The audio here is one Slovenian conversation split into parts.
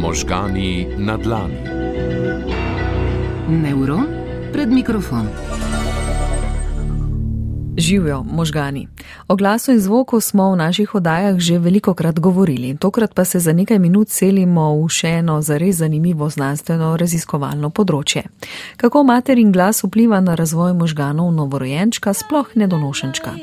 Možgani na dlani. Neuron pred mikrofon. Živijo možgani. O glasu in zvoku smo v naših oddajah že veliko krat govorili, tokrat pa se za nekaj minut selimo v še eno zares zanimivo znanstveno raziskovalno področje. Kako mater in glas vpliva na razvoj možganov novorojenčka, sploh nedonošenčka.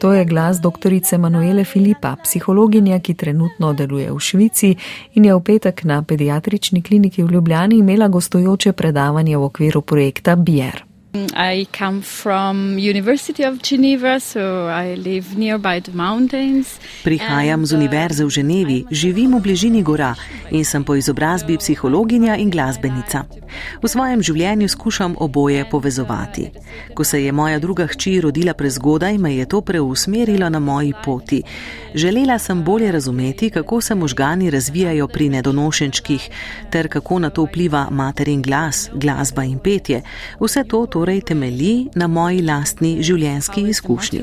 To je glas doktorice Manuele Filipa, psihologinja, ki trenutno deluje v Švici in je v petek na pediatrični kliniki v Ljubljani imela gostujoče predavanje v okviru projekta BIER. I come from University of Geneva, so I live nearby the mountains. Prihajam z univerze v Ženevi, živim v bližini gora in sem po izobrazbi psihologinja in glasbenica. V svojem življenju skušam oboje povezovati. Ko se je moja druga hči rodila prezgodaj, me je to preusmerilo na moji poti. Želela sem bolje razumeti, kako se možgani razvijajo pri nedonošenčkih, ter kako na to vpliva materin glas, glasba in petje. Vse to torej temelji na moji lastni življenjski izkušnji.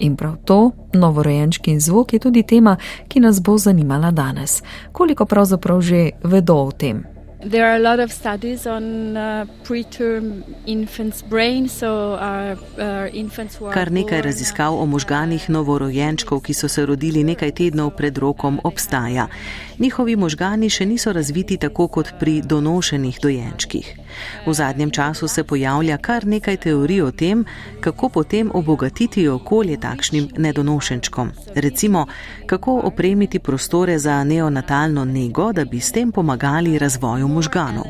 In prav to, novorojenčki zvok, je tudi tema, ki nas bo zanimala danes. Koliko pravzaprav že vedo o tem? There are a lot of studies on uh, preterm infants' brain, so our, our infants who are Kar nekaj raziskav o možganih novorojenčkov, ki so se rodili nekaj tednov pred rokom, obstaja. Njihovi možgani še niso razviti tako kot pri donošenih dojenčkih. V zadnjem času se pojavlja kar nekaj teorij o tem, kako potem obogatiti okolje takšnim nedonošenčkom. Recimo, kako opremiti prostore za neonatalno nego, da bi s tem pomagali razvoju možganov.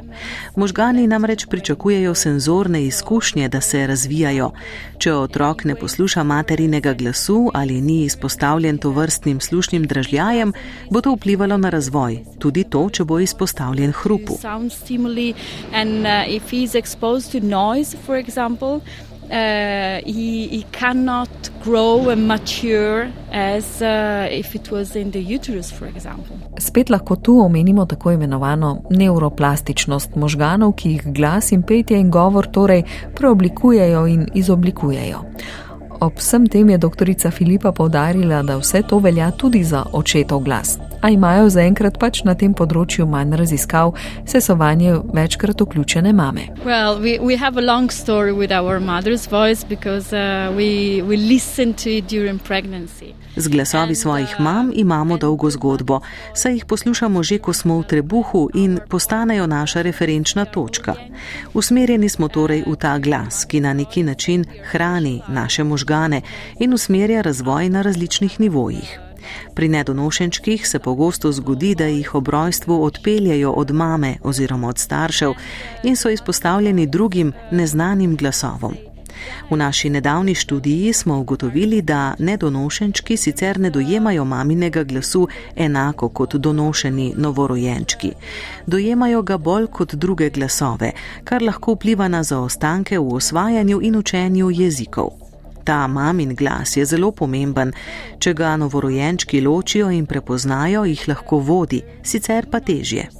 Možgani namreč pričakujejo senzorne izkušnje, da se razvijajo. Če otrok ne posluša materinega glasu ali ni izpostavljen to vrstnim slušnim dražljajem, bo to vplivalo na razvoj, tudi to, če bo izpostavljen hrupu. sound stimuli, and if he's exposed to noise, for example, uh, he, he cannot grow and mature as uh, if it was in the uterus, for example. Spet lahko tu omenimo tako imenovano neuroplastičnost možganov, ki jih glas in petje in govor torej preoblikujejo in izoblikujejo. Ob vsem tem je doktorica Filipa povdarila, da vse to velja tudi za očetov glas. A imajo zaenkrat pač na tem področju manj raziskav, saj so vanje večkrat vključene mame. Well, we, we have a long story with our mother's voice because uh, we, we listen to it during pregnancy. Z glasovi svojih mam imamo dolgo zgodbo, saj jih poslušamo že, ko smo v trebuhu in postanejo naša referenčna točka. Usmerjeni smo torej v ta glas, ki na neki način hrani naše možgane in usmerja razvoj na različnih nivojih. Pri nedonošenčkih se pogosto zgodi, da jih ob rojstvu odpeljajo od mame oziroma od staršev in so izpostavljeni drugim neznanim glasovom. V naši nedavni študiji smo ugotovili, da nedonošenčki sicer ne dojemajo maminega glasu enako kot donošeni novorojenčki. Dojemajo ga bolj kot druge glasove, kar lahko vpliva na zaostanke v osvajanju in učenju jezikov. Ta mamin glas je zelo pomemben. Če ga novorojenčki ločijo in prepoznajo, jih lahko vodi, sicer pa težje.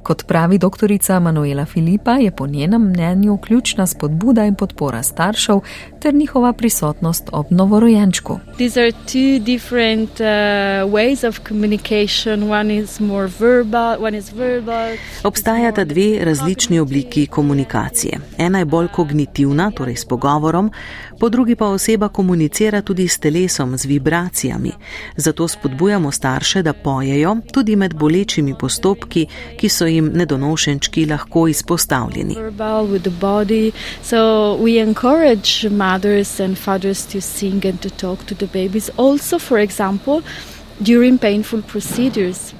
Kot pravi doktorica Manuela Filipa, je po njenem mnenju ključna spodbuda in podpora staršev ter njihova prisotnost ob novorojenčku. These are two different uh, ways of communication. One is more verbal, one is verbal. Obstajata dve različni obliki komunikacije. Ena je bolj kognitivna, torej s pogovorom, po drugi pa oseba komunicira tudi s telesom, z vibracijami. Zato spodbujamo starše, da pojejo tudi med bolečimi postopki, ki so jim nedonošenčki lahko izpostavljeni.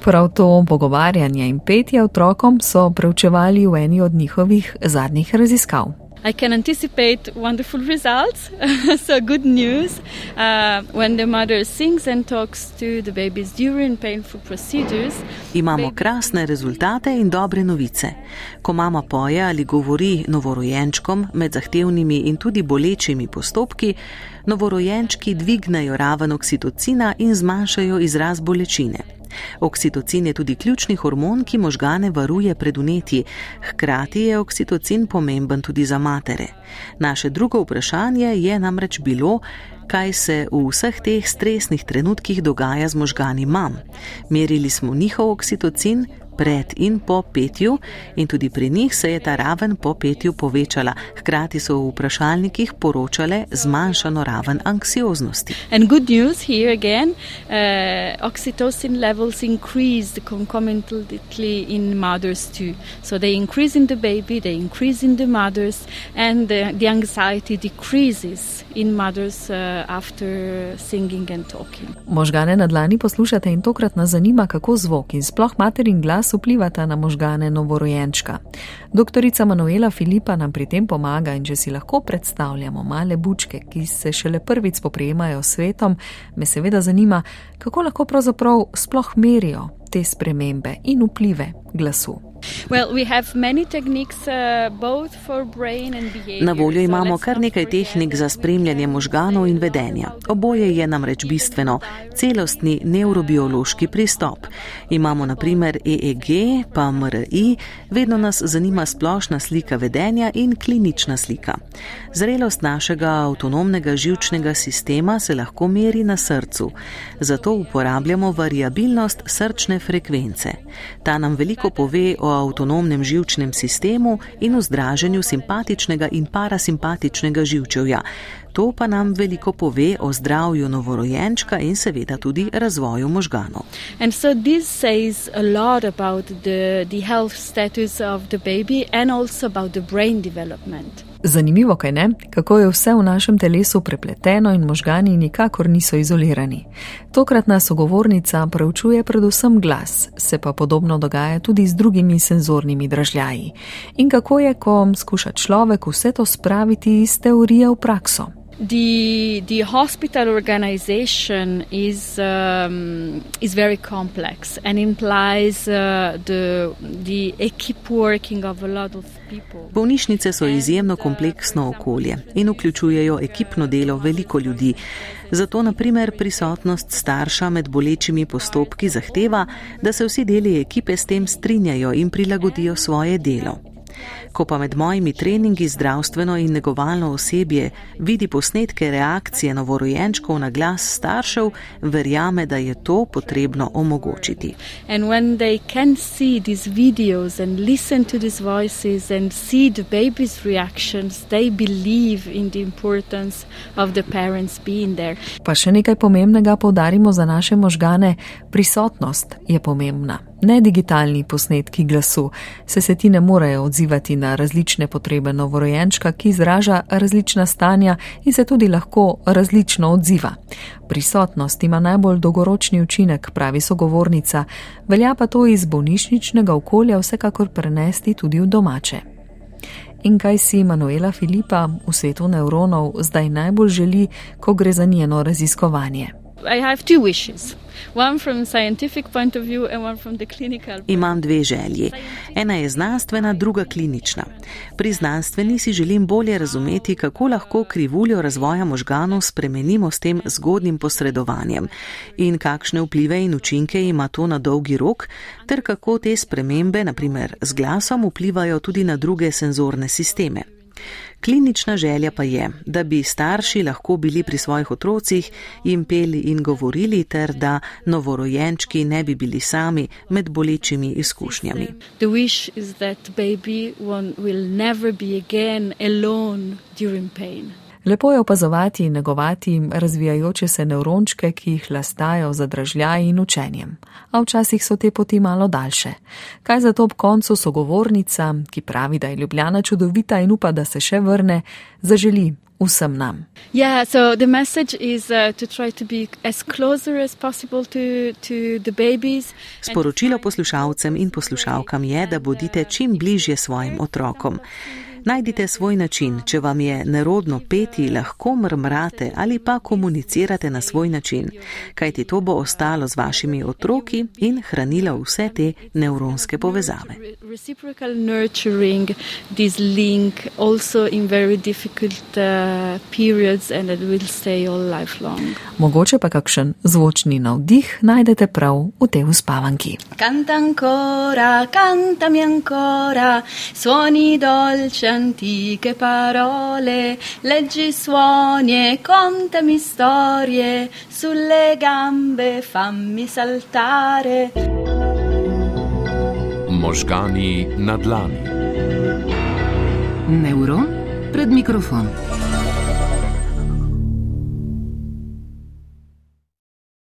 Prav to pogovarjanje in petje otrokom so preučevali v eni od njihovih zadnjih raziskav. I can anticipate wonderful results. so, good news uh, when the mother sings and talks to the babies during painful procedures. Imamo krasne rezultate in dobre novice. Ko mama poje ali govori novorojenčkom med zahtevnimi in tudi bolečimi postopki, novorojenčki dvignejo raven oksitocina in zmanjšajo izraz bolečine. Oksitocin je tudi ključni hormon, ki možgane varuje pred unetji. Hkrati je oksitocin pomemben tudi za matere. Naše drugo vprašanje je namreč bilo, kaj se v vseh teh stresnih trenutkih dogaja z možgani mam. Merili smo njihov oksitocin, pred in po petju, in tudi pri njih se je ta raven po petju povečala. Hkrati so v vprašalnikih poročale zmanjšano raven anksioznosti. In good news here again, uh, oxytocin levels increased concomitantly in mothers too. So they increase in the baby, they increase in the mothers, and the, the anxiety decreases in mothers uh, after singing and talking. Možgane na dlani poslušate in tokrat nas zanima, kako zvok in sploh materin glas vplivata na možgane novorojenčka. Doktorica Manuela Filipa nam pri tem pomaga in če si lahko predstavljamo male bučke, ki se šele prvič spoprijemajo s svetom, me seveda zanima, kako lahko pravzaprav sploh merijo te spremembe in vplive glasu. Uh, Na voljo imamo kar nekaj tehnik za spremljanje možganov in vedenja. Oboje je namreč bistveno, celostni neurobiološki pristop. Imamo naprimer EEG, pa MRI, vedno nas zanima splošna slika vedenja in klinična slika. Zrelost našega avtonomnega živčnega sistema se lahko meri na srcu, zato uporabljamo variabilnost srčne frekvence. Ta nam veliko pove o avtonomnem živčnem sistemu in vzdraženju simpatičnega in parasimpatičnega živčevja. To pa nam veliko pove o zdravju novorojenčka in seveda tudi razvoju možganov. In so this says a lot about the, the health status of the baby and also about the brain development. Zanimivo, kaj ne, kako je vse v našem telesu prepleteno in možgani nikakor niso izolirani. Tokratna sogovornica preučuje predvsem glas, se pa podobno dogaja tudi z drugimi senzornimi dražljaji. In kako je, ko skuša človek vse to spraviti iz teorije v prakso. The, the hospital organization is, um, is very complex and implies uh, the, the equip working of a lot of people. Bolnišnice so izjemno kompleksno okolje in vključujejo ekipno delo veliko ljudi. Zato, na primer, prisotnost starša med bolečimi postopki zahteva, da se vsi deli ekipe s tem strinjajo in prilagodijo svoje delo. Ko pa med mojimi treningi zdravstveno in negovalno osebje vidi posnetke reakcije novorojenčkov na glas staršev, verjame, da je to potrebno omogočiti. In when they can see these videos and listen to these voices and see the baby's reactions, they believe in the importance of the parents being there. Pa še nekaj pomembnega povdarimo za naše možgane: prisotnost je pomembna ne digitalni posnetki glasu, se se ti ne morejo odzivati na različne potrebe novorojenčka, ki izraža različna stanja in se tudi lahko različno odziva. Prisotnost ima najbolj dolgoročni učinek, pravi sogovornica, velja pa to iz bolnišničnega okolja vsekakor prenesti tudi v domače. In kaj si Manuela Filipa v svetu nevronov zdaj najbolj želi, ko gre za njeno raziskovanje? I have two wishes. Imam dve želji. Ena je znanstvena, druga klinična. Pri znanstveni si želim bolje razumeti, kako lahko krivuljo razvoja možganov spremenimo s tem zgodnim posredovanjem in kakšne vplive in učinke ima to na dolgi rok, ter kako te spremembe, naprimer z glasom, vplivajo tudi na druge senzorne sisteme. Klinična želja pa je, da bi starši lahko bili pri svojih otrocih, jim peli in govorili, ter da novorojenčki ne bi bili sami med bolečimi izkušnjami. Lepo je opazovati in negovati razvijajoče se nevrončke, ki jih lastajo za dražljaj in učenjem. A včasih so te poti malo daljše. Kaj zato ob koncu sogovornica, ki pravi, da je ljubljena čudovita in upa, da se še vrne, zaželi vsem nam. Yeah, so the message is uh, to try to be as closer as possible to, to the babies. Sporočilo poslušalcem in poslušalkam je, da bodite čim bližje svojim otrokom. Najdite svoj način, če vam je nerodno peti, lahko mrmrate ali pa komunicirate na svoj način, kajti to bo ostalo z vašimi otroki in hranilo vse te nevronske povezave. Uh, Mogoče pa kakšen zvočni navdih najdete prav v tej uspavanki. Canta ancora, canta mi ancora, suoni dolce antiche parole, leggi suoni e contami storie, sulle gambe fammi saltare. Možgani na dlani. Neuron pred mikrofon.